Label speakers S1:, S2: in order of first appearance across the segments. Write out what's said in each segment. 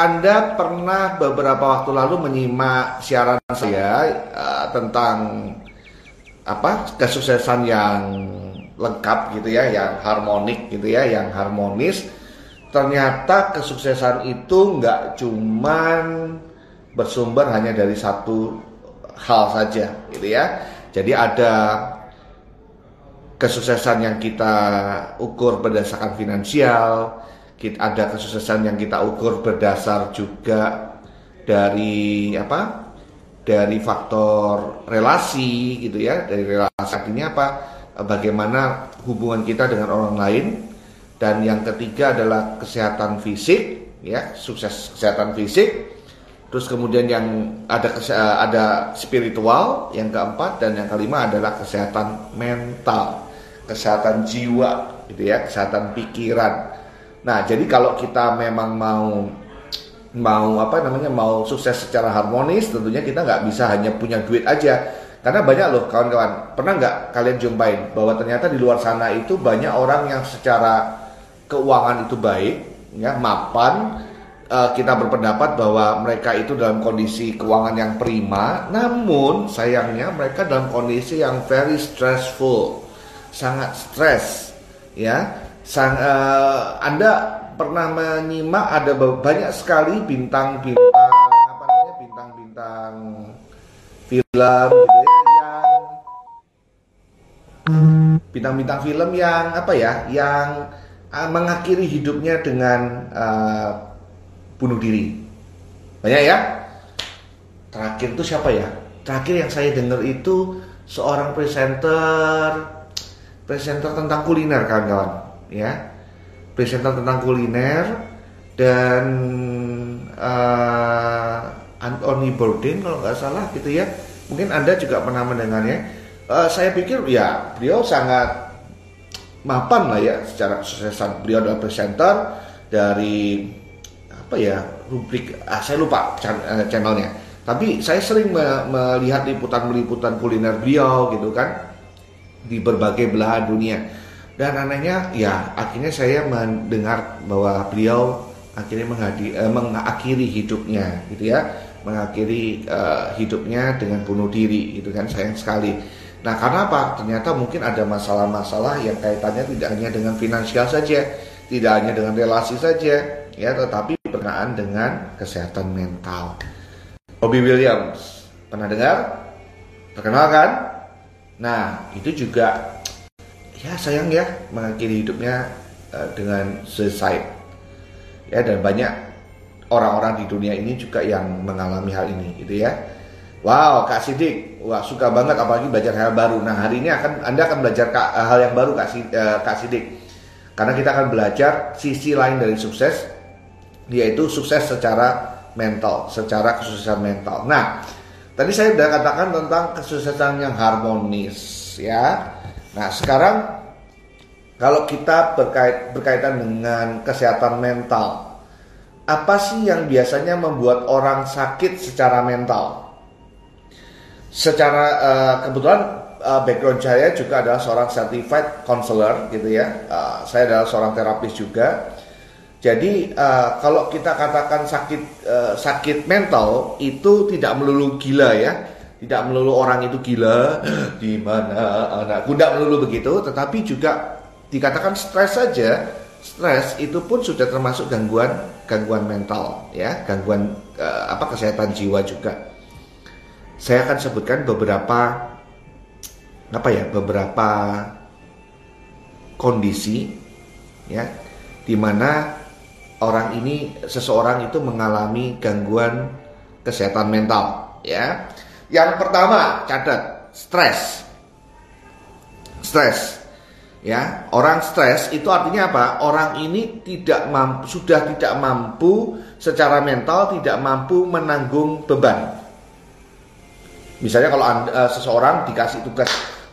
S1: Anda pernah beberapa waktu lalu menyimak siaran saya uh, tentang apa kesuksesan yang lengkap gitu ya, yang harmonik gitu ya, yang harmonis. Ternyata kesuksesan itu nggak cuman bersumber hanya dari satu hal saja gitu ya. Jadi ada kesuksesan yang kita ukur berdasarkan finansial, kita ada kesuksesan yang kita ukur berdasar juga dari apa? Dari faktor relasi gitu ya, dari relasi artinya apa? Bagaimana hubungan kita dengan orang lain dan yang ketiga adalah kesehatan fisik ya, sukses kesehatan fisik. Terus kemudian yang ada ada spiritual, yang keempat dan yang kelima adalah kesehatan mental kesehatan jiwa gitu ya, kesehatan pikiran. Nah, jadi kalau kita memang mau mau apa namanya mau sukses secara harmonis, tentunya kita nggak bisa hanya punya duit aja. Karena banyak loh kawan-kawan, pernah nggak kalian jumpain bahwa ternyata di luar sana itu banyak orang yang secara keuangan itu baik, ya mapan, uh, kita berpendapat bahwa mereka itu dalam kondisi keuangan yang prima, namun sayangnya mereka dalam kondisi yang very stressful sangat stres ya sang uh, Anda pernah menyimak ada banyak sekali bintang-bintang apa namanya bintang-bintang film gitu ya yang bintang-bintang film yang apa ya yang uh, mengakhiri hidupnya dengan uh, bunuh diri. Banyak ya? Terakhir itu siapa ya? Terakhir yang saya dengar itu seorang presenter presenter tentang kuliner kawan-kawan ya. Presenter tentang kuliner dan uh, Anthony Bourdain kalau nggak salah gitu ya. Mungkin anda juga pernah mendengarnya. Uh, saya pikir ya beliau sangat mapan lah ya secara kesuksesan. Beliau adalah presenter dari apa ya rubrik ah, saya lupa eh, channelnya. Tapi saya sering melihat liputan-liputan kuliner beliau gitu kan di berbagai belahan dunia. Dan anehnya ya akhirnya saya mendengar bahwa beliau akhirnya menghadi, eh, mengakhiri hidupnya gitu ya, mengakhiri eh, hidupnya dengan bunuh diri gitu kan sayang sekali. Nah karena apa? Ternyata mungkin ada masalah-masalah yang kaitannya tidak hanya dengan finansial saja, tidak hanya dengan relasi saja, ya, tetapi berkenaan dengan kesehatan mental. Robbie Williams pernah dengar? Terkenal kan? Nah, itu juga ya sayang ya mengakhiri hidupnya uh, dengan suicide. Ya dan banyak orang-orang di dunia ini juga yang mengalami hal ini gitu ya. Wow, Kak Sidik, wah suka banget apalagi belajar hal baru. Nah hari ini akan Anda akan belajar eh, hal yang baru Kak, uh, Kak Sidik, karena kita akan belajar sisi lain dari sukses, yaitu sukses secara mental, secara kesuksesan mental. Nah, Tadi saya sudah katakan tentang kesuksesan yang harmonis ya. Nah, sekarang kalau kita berkait berkaitan dengan kesehatan mental, apa sih yang biasanya membuat orang sakit secara mental? Secara uh, kebetulan uh, background saya juga adalah seorang certified counselor gitu ya. Uh, saya adalah seorang terapis juga. Jadi uh, kalau kita katakan sakit uh, sakit mental itu tidak melulu gila ya, tidak melulu orang itu gila di mana anak tidak melulu begitu, tetapi juga dikatakan stres saja. Stres itu pun sudah termasuk gangguan gangguan mental ya, gangguan uh, apa kesehatan jiwa juga. Saya akan sebutkan beberapa apa ya, beberapa kondisi ya di mana orang ini seseorang itu mengalami gangguan kesehatan mental ya. Yang pertama catat stres. Stres. Ya, orang stres itu artinya apa? Orang ini tidak mampu sudah tidak mampu secara mental tidak mampu menanggung beban. Misalnya kalau anda, uh, seseorang dikasih tugas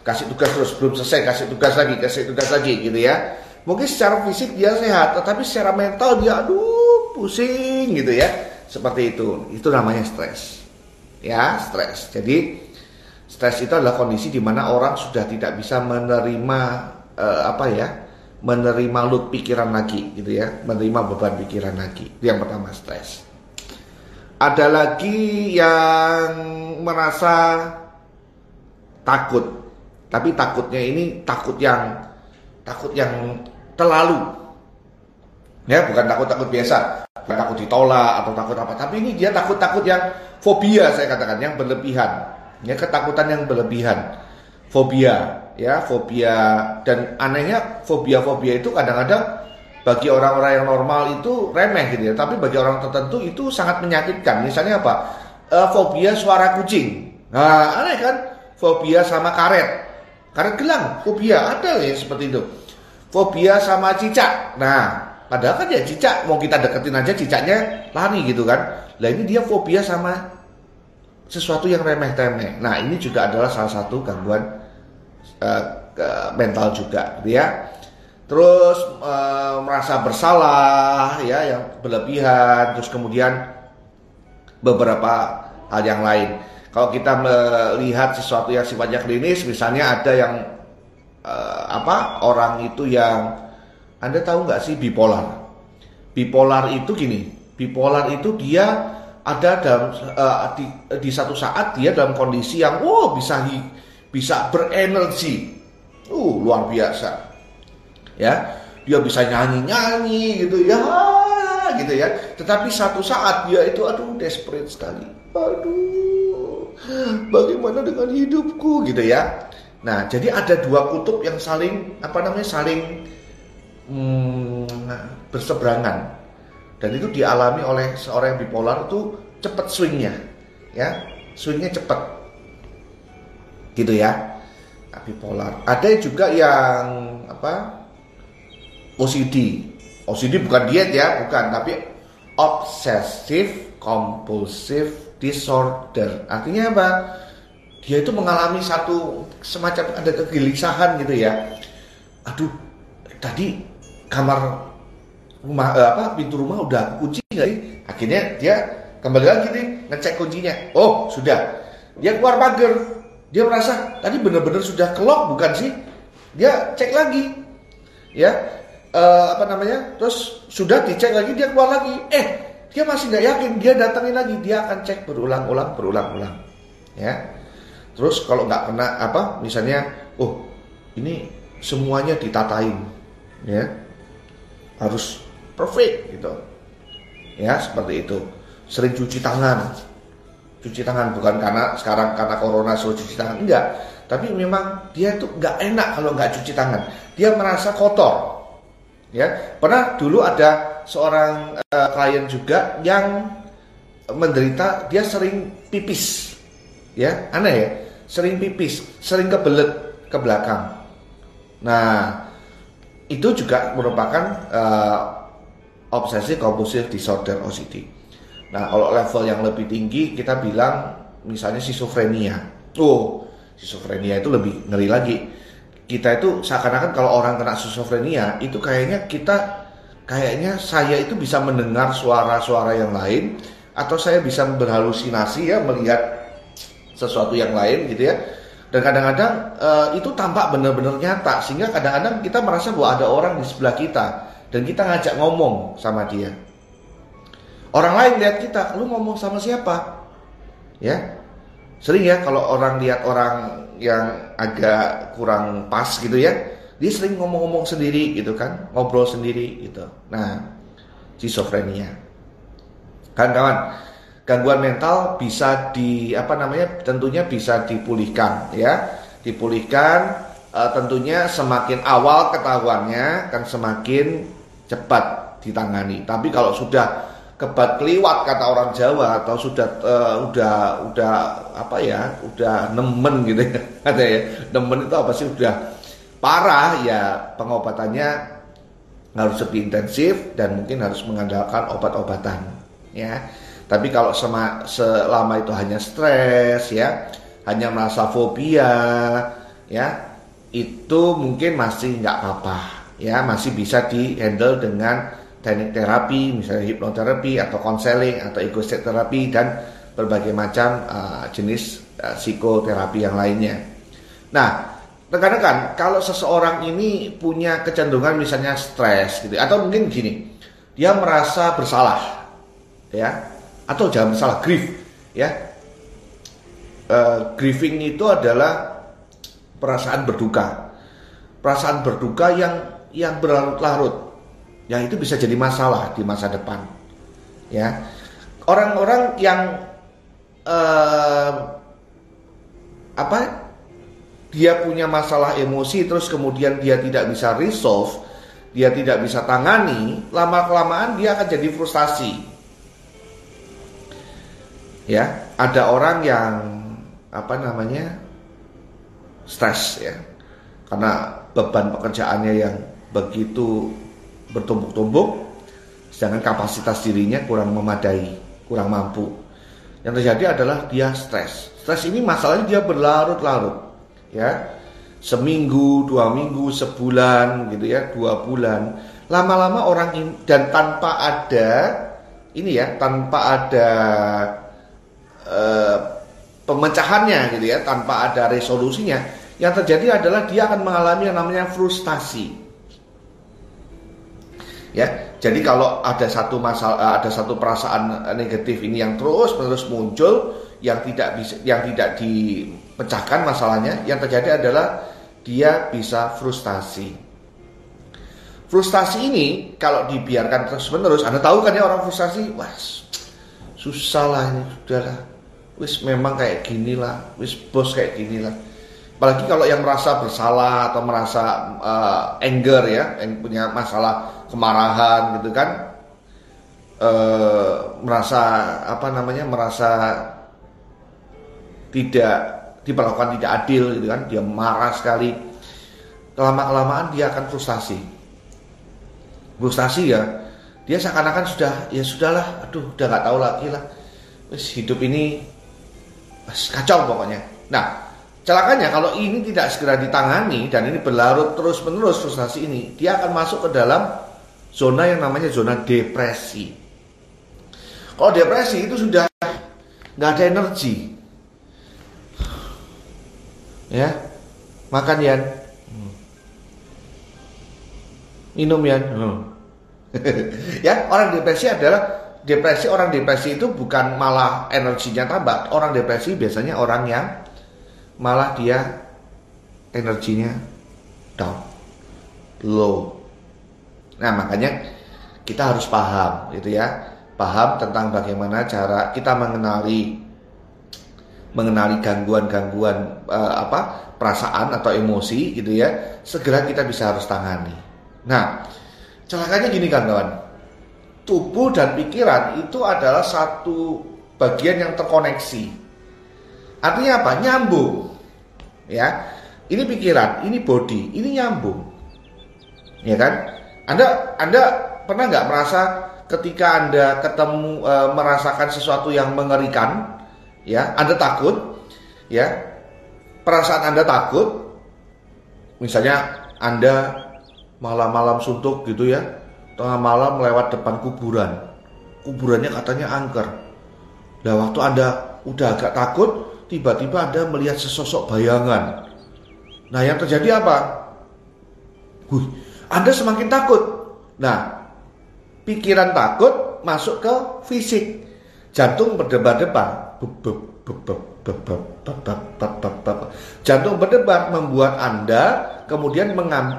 S1: kasih tugas terus belum selesai kasih tugas lagi kasih tugas lagi gitu ya Mungkin secara fisik dia sehat, tetapi secara mental dia aduh pusing gitu ya. Seperti itu. Itu namanya stres. Ya, stres. Jadi stres itu adalah kondisi di mana orang sudah tidak bisa menerima uh, apa ya? menerima load pikiran lagi gitu ya, menerima beban pikiran lagi. Itu yang pertama stres. ada lagi yang merasa takut tapi takutnya ini takut yang takut yang terlalu ya bukan takut takut biasa takut ditolak atau takut apa tapi ini dia takut takut yang fobia saya katakan yang berlebihan. Ya ketakutan yang berlebihan. Fobia ya fobia. Dan anehnya fobia fobia itu kadang-kadang bagi orang-orang yang normal itu remeh gitu ya. Tapi bagi orang tertentu itu sangat menyakitkan. Misalnya apa? E, fobia suara kucing. Nah aneh kan? Fobia sama karet. Karet gelang fobia. Ada ya seperti itu. Fobia sama cicak. Nah Padahal kan ya cicak mau kita deketin aja cicaknya lari gitu kan. Lah ini dia fobia sama sesuatu yang remeh-temeh. Nah ini juga adalah salah satu gangguan uh, mental juga, gitu ya. Terus uh, merasa bersalah, ya, yang berlebihan. Terus kemudian beberapa hal yang lain. Kalau kita melihat sesuatu yang sifatnya klinis, misalnya ada yang uh, apa orang itu yang anda tahu nggak sih bipolar? Bipolar itu gini, bipolar itu dia ada dalam uh, di, di satu saat dia dalam kondisi yang wow bisa bisa berenergi, uh luar biasa, ya dia bisa nyanyi nyanyi gitu ya gitu ya. Tetapi satu saat dia itu aduh desperate sekali, aduh bagaimana dengan hidupku gitu ya. Nah jadi ada dua kutub yang saling apa namanya saling hmm, berseberangan. Dan itu dialami oleh seorang yang bipolar itu cepat swingnya ya. Swingnya cepat gitu ya. Nah, bipolar. Ada juga yang apa OCD OCD bukan diet ya bukan. Tapi obsessive compulsive disorder. Artinya apa? Dia itu mengalami satu semacam ada kegelisahan gitu ya. Aduh tadi kamar rumah eh, apa pintu rumah udah kunci nggak sih? Akhirnya dia kembali lagi nih ngecek kuncinya. Oh sudah. Dia keluar pagar. Dia merasa tadi benar-benar sudah kelok bukan sih? Dia cek lagi. Ya eh, apa namanya? Terus sudah dicek lagi dia keluar lagi. Eh dia masih nggak yakin. Dia datangin lagi. Dia akan cek berulang-ulang berulang-ulang. Ya. Terus kalau nggak kena apa misalnya, oh ini semuanya ditatain, ya harus perfect gitu. Ya seperti itu. Sering cuci tangan. Cuci tangan bukan karena sekarang karena corona suruh cuci tangan. Enggak. Tapi memang dia itu nggak enak kalau nggak cuci tangan. Dia merasa kotor. Ya. Pernah dulu ada seorang uh, klien juga yang menderita dia sering pipis. Ya aneh ya. Sering pipis sering kebelet ke belakang. Nah itu juga merupakan uh, obsesi kompulsif disorder OCD. Nah, kalau level yang lebih tinggi kita bilang misalnya schizophrenia. Oh, schizophrenia itu lebih ngeri lagi. Kita itu seakan-akan kalau orang kena schizophrenia itu kayaknya kita kayaknya saya itu bisa mendengar suara-suara yang lain atau saya bisa berhalusinasi ya melihat sesuatu yang lain gitu ya dan kadang-kadang uh, itu tampak benar-benar nyata sehingga kadang-kadang kita merasa bahwa ada orang di sebelah kita dan kita ngajak ngomong sama dia. Orang lain lihat kita lu ngomong sama siapa? Ya. Sering ya kalau orang lihat orang yang agak kurang pas gitu ya dia sering ngomong-ngomong sendiri gitu kan ngobrol sendiri gitu. Nah schizophrenia kan kawan gangguan mental bisa di apa namanya tentunya bisa dipulihkan ya. Dipulihkan e, tentunya semakin awal ketahuannya kan semakin cepat ditangani. Tapi kalau sudah kebat keliwat kata orang Jawa atau sudah uh, udah udah apa ya udah nemen gitu ya ada ya. Nemen itu apa sih? Udah parah ya pengobatannya harus lebih intensif dan mungkin harus mengandalkan obat-obatan ya tapi kalau sema, selama itu hanya stres ya, hanya merasa fobia ya, itu mungkin masih nggak apa-apa ya, masih bisa di handle dengan teknik terapi, misalnya hipnoterapi atau konseling atau ego terapi dan berbagai macam uh, jenis uh, psikoterapi yang lainnya. Nah, rekan-rekan, kalau seseorang ini punya kecenderungan misalnya stres gitu atau mungkin gini, dia merasa bersalah ya atau jangan salah grief ya. Uh, grieving itu adalah perasaan berduka. Perasaan berduka yang yang berlarut-larut. Yang itu bisa jadi masalah di masa depan ya. Orang-orang yang uh, apa dia punya masalah emosi terus kemudian dia tidak bisa resolve dia tidak bisa tangani lama kelamaan dia akan jadi frustasi ya ada orang yang apa namanya stres ya karena beban pekerjaannya yang begitu bertumpuk-tumpuk sedangkan kapasitas dirinya kurang memadai, kurang mampu. Yang terjadi adalah dia stres. Stres ini masalahnya dia berlarut-larut, ya. Seminggu, dua minggu, sebulan, gitu ya, dua bulan. Lama-lama orang ini dan tanpa ada ini ya, tanpa ada uh, pemecahannya, gitu ya, tanpa ada resolusinya, yang terjadi adalah dia akan mengalami yang namanya frustasi. Ya jadi kalau ada satu masalah eh, ada satu perasaan negatif ini yang terus menerus muncul yang tidak bisa yang tidak dipecahkan masalahnya yang terjadi adalah dia bisa frustasi. Frustasi ini kalau dibiarkan terus menerus anda tahu kan ya orang frustasi? Wah susah lah ini sudahlah wis memang kayak gini lah wis bos kayak gini lah. Apalagi kalau yang merasa bersalah atau merasa uh, anger ya yang punya masalah kemarahan gitu kan e, merasa apa namanya merasa tidak diperlakukan tidak adil gitu kan dia marah sekali. Lama kelamaan dia akan frustasi. Frustasi ya dia seakan-akan sudah ya sudahlah aduh udah nggak tahu lagi lah. Hidup ini kacau pokoknya nah celakanya kalau ini tidak segera ditangani dan ini berlarut terus menerus frustasi ini dia akan masuk ke dalam zona yang namanya zona depresi. Kalau depresi itu sudah nggak ada energi, ya makan ya, minum ya. ya orang depresi adalah depresi orang depresi itu bukan malah energinya tambah. Orang depresi biasanya orang yang malah dia energinya down, low, Nah, makanya kita harus paham gitu ya. Paham tentang bagaimana cara kita mengenali mengenali gangguan-gangguan uh, apa perasaan atau emosi gitu ya. Segera kita bisa harus tangani. Nah, celakanya gini kan kawan. Tubuh dan pikiran itu adalah satu bagian yang terkoneksi. Artinya apa? Nyambung. Ya. Ini pikiran, ini body, ini nyambung. Ya kan? Anda Anda pernah nggak merasa ketika Anda ketemu e, merasakan sesuatu yang mengerikan, ya, Anda takut, ya, perasaan Anda takut, misalnya Anda malam-malam suntuk gitu ya, tengah malam lewat depan kuburan, kuburannya katanya angker. Nah waktu Anda udah agak takut, tiba-tiba Anda melihat sesosok bayangan. Nah yang terjadi apa? Wih, anda semakin takut. Nah, pikiran takut masuk ke fisik. Jantung berdebar-debar. Jantung berdebar membuat Anda kemudian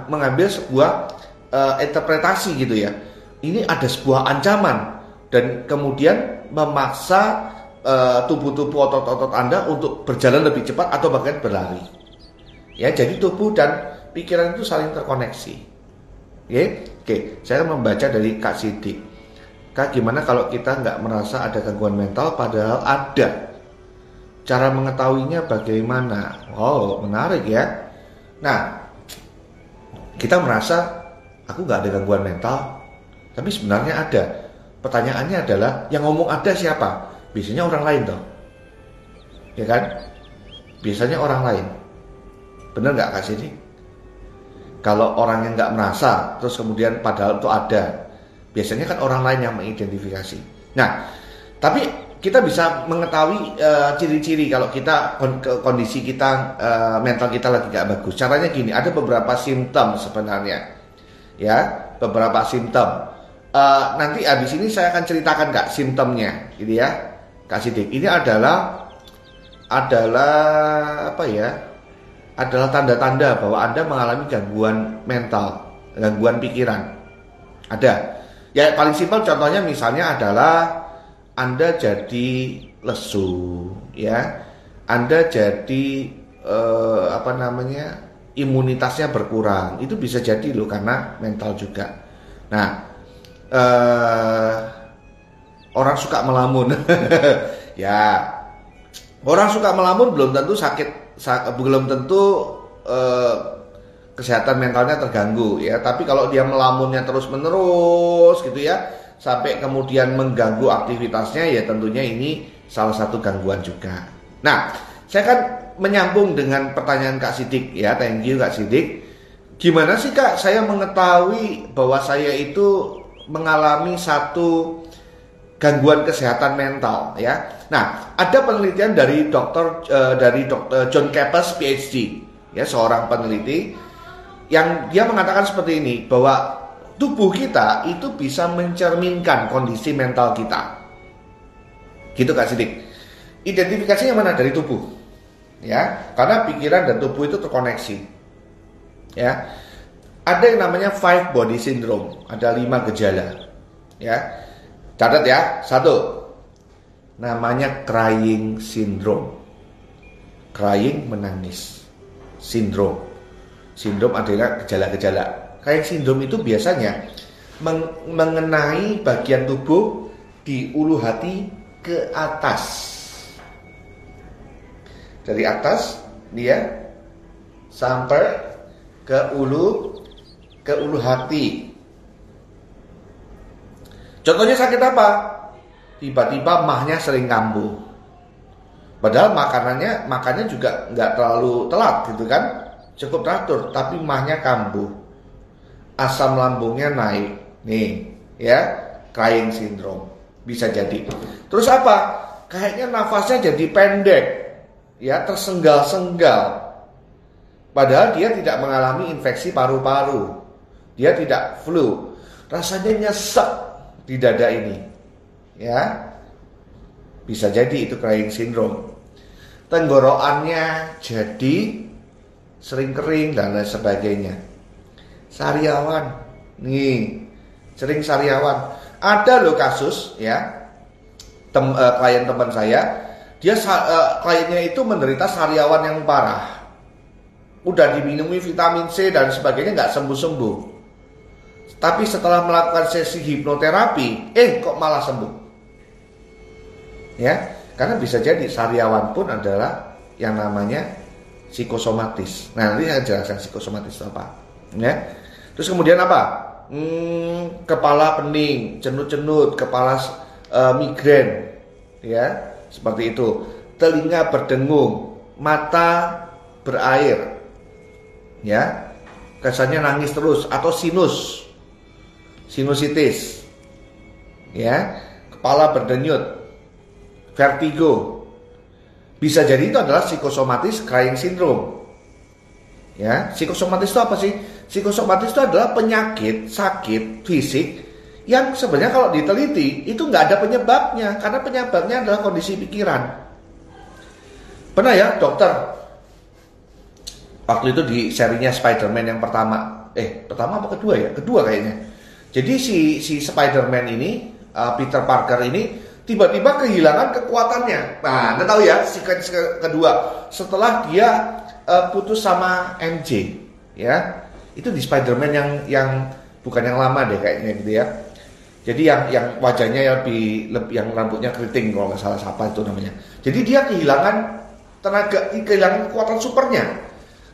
S1: mengambil sebuah uh, interpretasi gitu ya. Ini ada sebuah ancaman dan kemudian memaksa tubuh-tubuh uh, otot-otot Anda untuk berjalan lebih cepat atau bahkan berlari. Ya, jadi tubuh dan pikiran itu saling terkoneksi. Oke, oke. Saya membaca dari Kak Sidik. Kak, gimana kalau kita nggak merasa ada gangguan mental padahal ada? Cara mengetahuinya bagaimana? Oh, menarik ya. Nah, kita merasa aku nggak ada gangguan mental, tapi sebenarnya ada. Pertanyaannya adalah yang ngomong ada siapa? Biasanya orang lain toh, ya kan? Biasanya orang lain. Bener nggak Kak Sidik? Kalau orang yang nggak merasa, terus kemudian padahal itu ada, biasanya kan orang lain yang mengidentifikasi. Nah, tapi kita bisa mengetahui uh, ciri-ciri kalau kita kondisi kita uh, mental kita lagi nggak bagus. Caranya gini, ada beberapa simptom sebenarnya, ya, beberapa simptom. uh, nanti habis ini saya akan ceritakan kak simptomnya, gitu ya, kak Sidik. Ini adalah adalah apa ya? Adalah tanda-tanda bahwa anda mengalami gangguan mental, gangguan pikiran. Ada. Ya paling simpel contohnya misalnya adalah anda jadi lesu, ya. Anda jadi eh, apa namanya imunitasnya berkurang. Itu bisa jadi loh karena mental juga. Nah, uh, orang suka melamun. ya, orang suka melamun belum tentu sakit, sak, belum tentu uh, kesehatan mentalnya terganggu ya. Tapi kalau dia melamunnya terus menerus gitu ya, sampai kemudian mengganggu aktivitasnya ya tentunya ini salah satu gangguan juga. Nah, saya kan menyambung dengan pertanyaan Kak Sidik ya, thank you Kak Sidik. Gimana sih Kak saya mengetahui bahwa saya itu mengalami satu gangguan kesehatan mental ya. Nah, ada penelitian dari dokter uh, dari dokter John Kappas PhD ya, seorang peneliti yang dia mengatakan seperti ini bahwa tubuh kita itu bisa mencerminkan kondisi mental kita. Gitu Kak Sidik. Identifikasinya mana dari tubuh? Ya, karena pikiran dan tubuh itu terkoneksi. Ya ada yang namanya five body syndrome, ada lima gejala. Ya, catat ya. Satu, namanya crying syndrome. Crying menangis. Sindrom. Sindrom adalah gejala-gejala. Crying syndrome itu biasanya meng mengenai bagian tubuh di ulu hati ke atas. Dari atas dia sampai ke ulu ke ulu hati. Contohnya sakit apa? Tiba-tiba mahnya sering kambuh. Padahal makanannya makannya juga nggak terlalu telat gitu kan, cukup teratur, tapi mahnya kambuh. Asam lambungnya naik, nih ya, crying syndrome bisa jadi. Terus apa? Kayaknya nafasnya jadi pendek, ya tersenggal-senggal. Padahal dia tidak mengalami infeksi paru-paru dia tidak flu. Rasanya nyesek di dada ini. Ya. Bisa jadi itu crying syndrome. Tenggorokannya jadi sering kering dan lain sebagainya. Sariawan. Nih, sering sariawan. Ada loh kasus ya. Tem, uh, klien teman saya, dia uh, kliennya itu menderita sariawan yang parah. Udah diminumi vitamin C dan sebagainya nggak sembuh-sembuh. Tapi setelah melakukan sesi hipnoterapi, eh kok malah sembuh. Ya, karena bisa jadi sariawan pun adalah yang namanya psikosomatis. Nah, nanti saya jelaskan psikosomatis itu apa. Ya. Terus kemudian apa? Hmm, kepala pening, cenut-cenut, kepala uh, migrain, ya, seperti itu. Telinga berdengung, mata berair, ya, kesannya nangis terus atau sinus, sinusitis, ya, kepala berdenyut, vertigo. Bisa jadi itu adalah psikosomatis crying syndrome. Ya, psikosomatis itu apa sih? Psikosomatis itu adalah penyakit sakit fisik yang sebenarnya kalau diteliti itu nggak ada penyebabnya karena penyebabnya adalah kondisi pikiran. Pernah ya dokter waktu itu di serinya Spider-Man yang pertama, eh pertama apa kedua ya? Kedua kayaknya jadi si si Spider-Man ini uh, Peter Parker ini tiba-tiba kehilangan kekuatannya. Nah, Anda tahu ya si kedua setelah dia uh, putus sama MJ, ya. Itu di Spider-Man yang yang bukan yang lama deh kayaknya gitu ya. Jadi yang yang wajahnya yang lebih, lebih yang rambutnya keriting kalau nggak salah siapa itu namanya. Jadi dia kehilangan tenaga, kehilangan kekuatan supernya.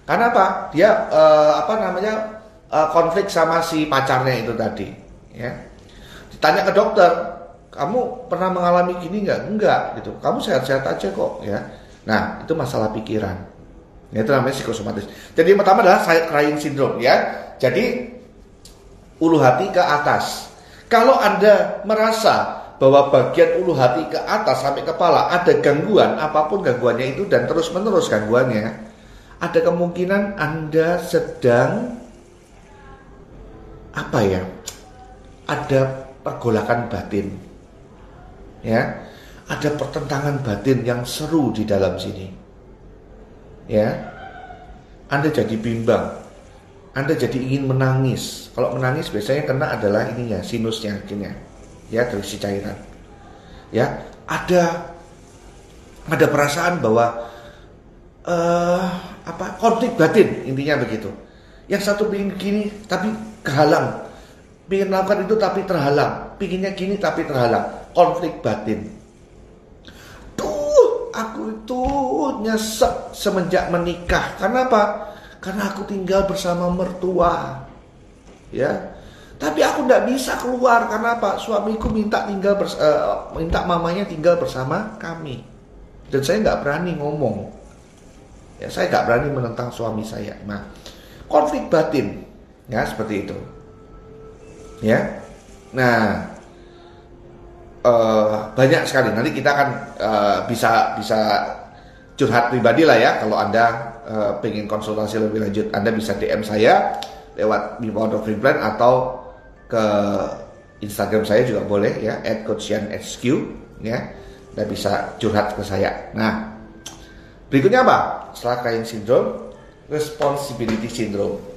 S1: Karena apa? Dia uh, apa namanya uh, konflik sama si pacarnya itu tadi ya. Ditanya ke dokter kamu pernah mengalami gini nggak? Enggak gitu. Kamu sehat-sehat aja kok ya. Nah itu masalah pikiran. Ya, itu namanya psikosomatis. Jadi yang pertama adalah crying syndrome ya. Jadi ulu hati ke atas kalau anda merasa bahwa bagian ulu hati ke atas sampai kepala ada gangguan apa pun gangguannya itu dan terus menerus gangguannya ada kemungkinan anda sedang apa ya ada pergolakan batin. Ya. Ada pertentangan batin yang seru di dalam sini. Ya. Anda jadi bimbang. Anda jadi ingin menangis. Kalau menangis biasanya kena adalah ininya, sinusnya akhirnya. Ya, dari si cairan. Ya, ada ada perasaan bahwa uh, apa konflik batin intinya begitu. Yang satu ingin gini tapi kehalang Pingin melakukan itu tapi terhalang. Pinginnya gini tapi terhalang. Konflik batin. Duh, aku itu nyesek semenjak menikah. Karena apa? Karena aku tinggal bersama mertua. Ya. Tapi aku tidak bisa keluar karena apa? Suamiku minta tinggal uh, minta mamanya tinggal bersama kami. Dan saya nggak berani ngomong. Ya, saya nggak berani menentang suami saya. Nah, konflik batin, ya seperti itu ya nah uh, banyak sekali nanti kita akan uh, bisa bisa curhat pribadi lah ya kalau anda uh, pengen konsultasi lebih lanjut anda bisa DM saya lewat Bimawar Plan atau ke Instagram saya juga boleh ya @coachianhq ya anda bisa curhat ke saya nah berikutnya apa setelah crying syndrome responsibility syndrome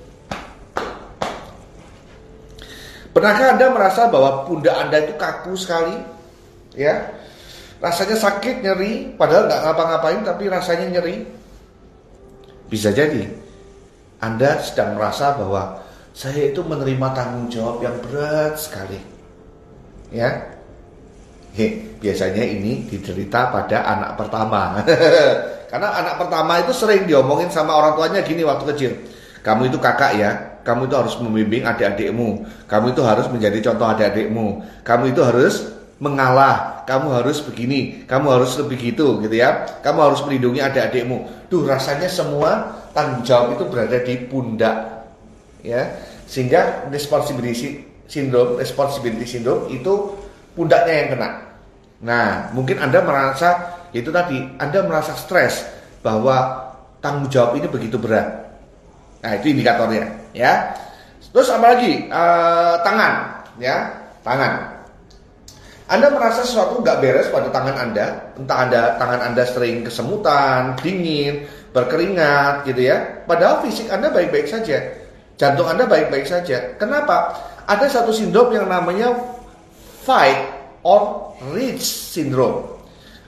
S1: Pernahkah Anda merasa bahwa pundak Anda itu kaku sekali? Ya. Rasanya sakit, nyeri, padahal nggak ngapa-ngapain tapi rasanya nyeri. Bisa jadi Anda sedang merasa bahwa saya itu menerima tanggung jawab yang berat sekali. Ya. He, biasanya ini diderita pada anak pertama. Karena anak pertama itu sering diomongin sama orang tuanya gini waktu kecil. Kamu itu kakak ya, kamu itu harus membimbing adik-adikmu. Kamu itu harus menjadi contoh adik-adikmu. Kamu itu harus mengalah. Kamu harus begini. Kamu harus lebih gitu, gitu ya. Kamu harus melindungi adik-adikmu. Tuh rasanya semua tanggung jawab itu berada di pundak. Ya, sehingga responsibility syndrome, responsibility syndrome itu pundaknya yang kena. Nah, mungkin Anda merasa itu tadi, Anda merasa stres bahwa tanggung jawab ini begitu berat. Nah, itu indikatornya, ya. Terus apa lagi? Uh, tangan, ya, tangan. Anda merasa sesuatu nggak beres pada tangan Anda, entah Anda tangan Anda sering kesemutan, dingin, berkeringat, gitu ya. Padahal fisik Anda baik-baik saja, jantung Anda baik-baik saja. Kenapa? Ada satu sindrom yang namanya fight or reach syndrome.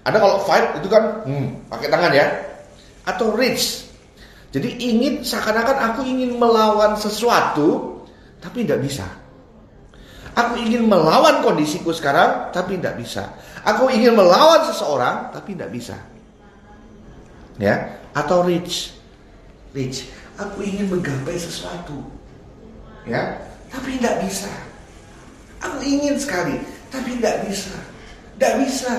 S1: Anda kalau fight itu kan hmm, pakai tangan ya, atau reach jadi ingin seakan-akan aku ingin melawan sesuatu tapi tidak bisa. Aku ingin melawan kondisiku sekarang tapi tidak bisa. Aku ingin melawan seseorang tapi tidak bisa. Ya, atau reach. Reach. Aku ingin menggapai sesuatu. Ya, tapi tidak bisa. Aku ingin sekali tapi tidak bisa. Tidak bisa.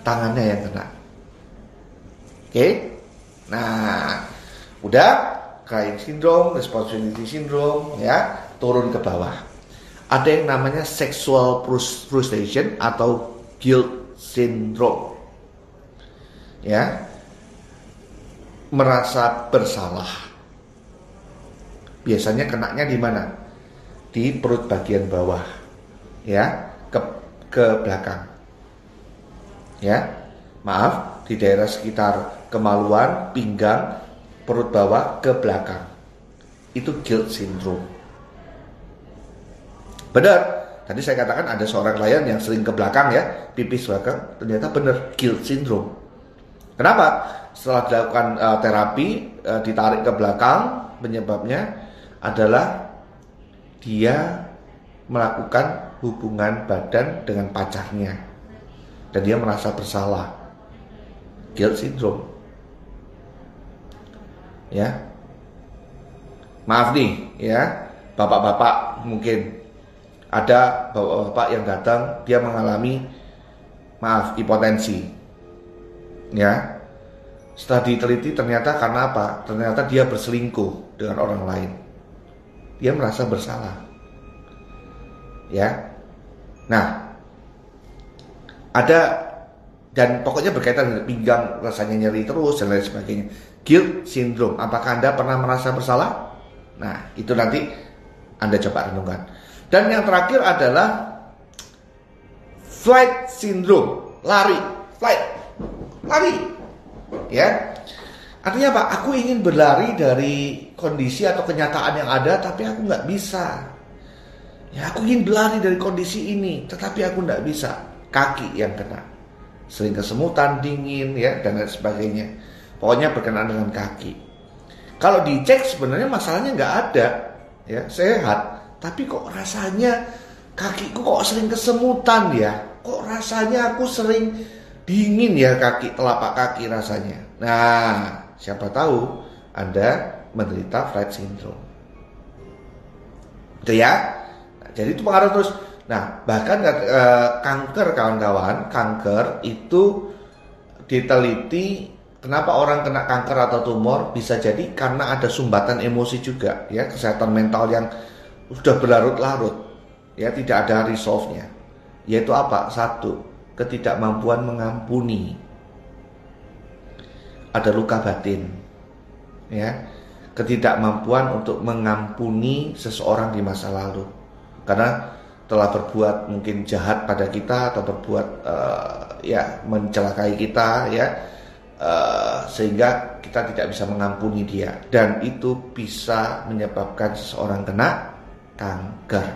S1: Tangannya yang kena. Oke? Okay? Nah, udah crying syndrome, responsibility syndrome, ya turun ke bawah. Ada yang namanya sexual frustration atau guilt syndrome. Ya, merasa bersalah. Biasanya kenaknya di mana? Di perut bagian bawah, ya, ke ke belakang. Ya, maaf, di daerah sekitar kemaluan, pinggang, perut bawah ke belakang. Itu guilt syndrome. Benar, tadi saya katakan ada seorang klien yang sering ke belakang ya, pipis belakang, ternyata benar guilt syndrome. Kenapa? Setelah dilakukan uh, terapi, uh, ditarik ke belakang, penyebabnya adalah dia melakukan hubungan badan dengan pacarnya dan dia merasa bersalah. Guilt syndrome ya maaf nih ya bapak-bapak mungkin ada bapak-bapak yang datang dia mengalami maaf hipotensi. Ya. Setelah diteliti ternyata karena apa? Ternyata dia berselingkuh dengan orang lain. Dia merasa bersalah. Ya. Nah. Ada dan pokoknya berkaitan dengan pinggang rasanya nyeri terus dan lain sebagainya. Guilt syndrome. Apakah Anda pernah merasa bersalah? Nah, itu nanti Anda coba renungkan. Dan yang terakhir adalah flight syndrome, lari, flight, lari. Ya. Artinya apa? Aku ingin berlari dari kondisi atau kenyataan yang ada, tapi aku nggak bisa. Ya, aku ingin berlari dari kondisi ini, tetapi aku nggak bisa. Kaki yang kena, sering kesemutan, dingin, ya, dan lain sebagainya. Pokoknya berkenaan dengan kaki. Kalau dicek sebenarnya masalahnya nggak ada, ya, sehat. Tapi kok rasanya kakiku kok sering kesemutan ya? Kok rasanya aku sering dingin ya kaki telapak kaki rasanya? Nah siapa tahu anda menderita flight syndrome. Itu ya? Jadi itu pengaruh terus. Nah bahkan eh, kanker kawan-kawan kanker itu diteliti kenapa orang kena kanker atau tumor bisa jadi karena ada sumbatan emosi juga ya kesehatan mental yang sudah berlarut-larut ya tidak ada resolve-nya. Yaitu apa? Satu ketidakmampuan mengampuni. Ada luka batin ya. Ketidakmampuan untuk mengampuni seseorang di masa lalu. Karena telah berbuat mungkin jahat pada kita atau berbuat uh, ya mencelakai kita ya uh, sehingga kita tidak bisa mengampuni dia dan itu bisa menyebabkan seseorang kena kanker.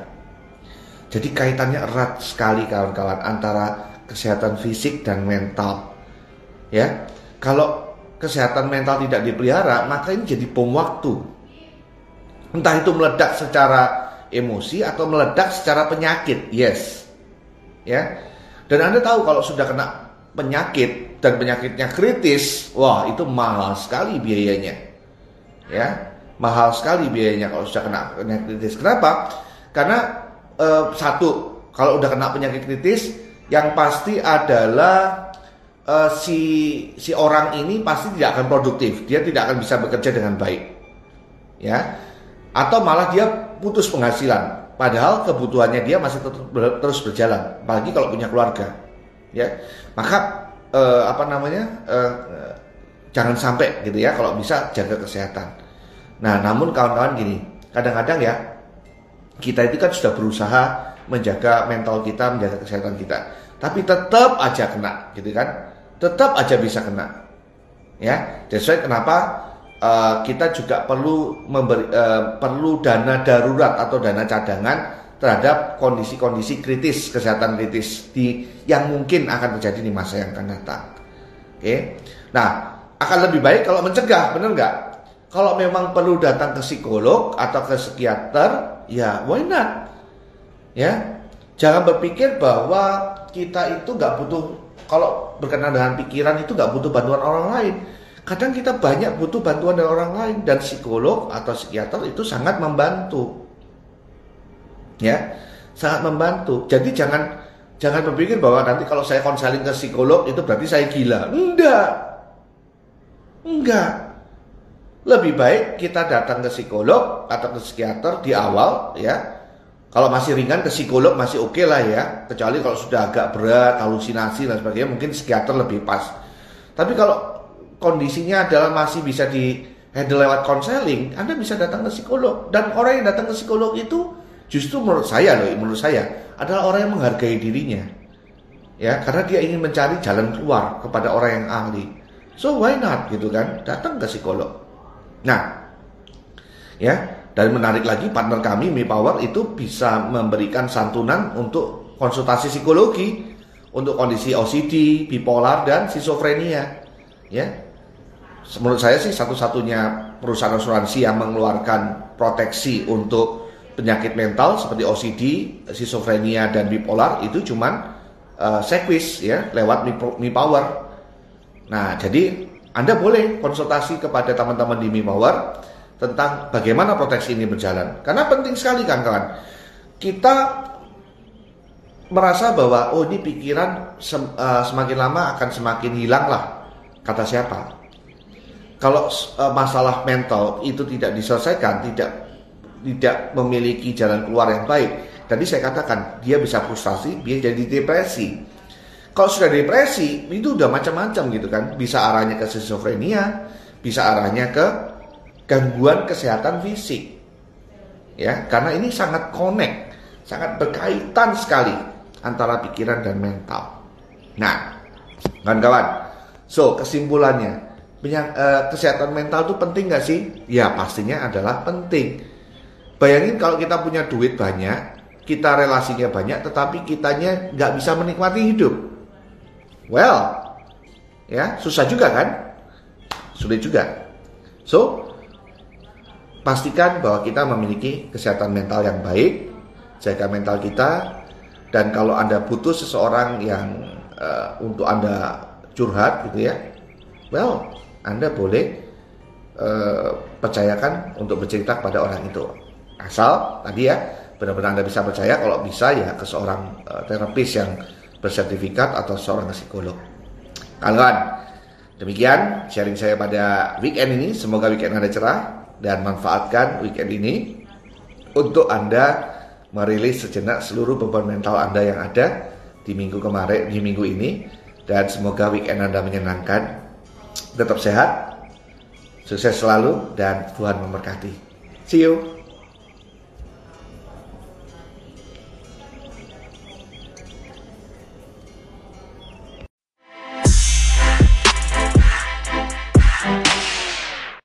S1: Jadi kaitannya erat sekali kawan-kawan antara kesehatan fisik dan mental. Ya, kalau kesehatan mental tidak dipelihara, maka ini jadi bom waktu. Entah itu meledak secara emosi atau meledak secara penyakit. Yes. Ya. Dan Anda tahu kalau sudah kena penyakit dan penyakitnya kritis, wah itu mahal sekali biayanya. Ya mahal sekali biayanya kalau sudah kena penyakit kritis. Kenapa? Karena eh, satu, kalau udah kena penyakit kritis, yang pasti adalah eh, si si orang ini pasti tidak akan produktif, dia tidak akan bisa bekerja dengan baik, ya, atau malah dia putus penghasilan. Padahal kebutuhannya dia masih terus berjalan, apalagi kalau punya keluarga, ya. Maka eh, apa namanya? Eh, jangan sampai gitu ya, kalau bisa jaga kesehatan. Nah, namun kawan-kawan gini, kadang-kadang ya kita itu kan sudah berusaha menjaga mental kita, menjaga kesehatan kita, tapi tetap aja kena, gitu kan? Tetap aja bisa kena. Ya, jadi kenapa uh, kita juga perlu memberi uh, perlu dana darurat atau dana cadangan terhadap kondisi-kondisi kritis kesehatan kritis di yang mungkin akan terjadi di masa yang akan datang. Oke, nah akan lebih baik kalau mencegah, benar nggak? Kalau memang perlu datang ke psikolog atau ke psikiater, ya why not? Ya, jangan berpikir bahwa kita itu nggak butuh kalau berkenaan dengan pikiran itu nggak butuh bantuan orang lain. Kadang kita banyak butuh bantuan dari orang lain dan psikolog atau psikiater itu sangat membantu. Ya, sangat membantu. Jadi jangan jangan berpikir bahwa nanti kalau saya konseling ke psikolog itu berarti saya gila. Enggak. Enggak lebih baik kita datang ke psikolog atau ke psikiater di awal ya. Kalau masih ringan ke psikolog masih oke okay lah ya. Kecuali kalau sudah agak berat, halusinasi dan sebagainya mungkin psikiater lebih pas. Tapi kalau kondisinya adalah masih bisa di handle lewat konseling, Anda bisa datang ke psikolog. Dan orang yang datang ke psikolog itu justru menurut saya loh, menurut saya adalah orang yang menghargai dirinya. Ya, karena dia ingin mencari jalan keluar kepada orang yang ahli. So why not gitu kan? Datang ke psikolog. Nah, ya, dan menarik lagi partner kami Mi Power itu bisa memberikan santunan untuk konsultasi psikologi untuk kondisi OCD, bipolar dan schizophrenia. Ya. Menurut saya sih satu-satunya perusahaan asuransi yang mengeluarkan proteksi untuk penyakit mental seperti OCD, schizophrenia dan bipolar itu cuman uh, Sequis ya lewat Mi, Mi Power. Nah, jadi anda boleh konsultasi kepada teman-teman di Mimawar tentang bagaimana proteksi ini berjalan. Karena penting sekali kan kawan. Kita merasa bahwa oh ini pikiran sem, uh, semakin lama akan semakin hilang lah. Kata siapa? Kalau uh, masalah mental itu tidak diselesaikan, tidak tidak memiliki jalan keluar yang baik. Tadi saya katakan dia bisa frustasi, dia jadi depresi kalau sudah depresi, itu udah macam-macam gitu kan. Bisa arahnya ke schizofrenia, bisa arahnya ke gangguan kesehatan fisik. Ya, karena ini sangat connect, sangat berkaitan sekali antara pikiran dan mental. Nah, kawan-kawan, so kesimpulannya, uh, kesehatan mental itu penting gak sih? Ya pastinya adalah penting. Bayangin kalau kita punya duit banyak, kita relasinya banyak, tetapi kitanya nggak bisa menikmati hidup. Well, ya susah juga kan? Sulit juga. So, pastikan bahwa kita memiliki kesehatan mental yang baik, jaga mental kita, dan kalau anda butuh seseorang yang uh, untuk anda curhat gitu ya, well, anda boleh uh, percayakan untuk bercerita kepada orang itu. Asal tadi ya benar-benar anda bisa percaya kalau bisa ya ke seorang uh, terapis yang bersertifikat atau seorang psikolog. Kawan, demikian sharing saya pada weekend ini. Semoga weekend Anda cerah dan manfaatkan weekend ini untuk Anda merilis sejenak seluruh beban mental Anda yang ada di minggu kemarin, di minggu ini. Dan semoga weekend Anda menyenangkan. Tetap sehat, sukses selalu, dan Tuhan memberkati. See you.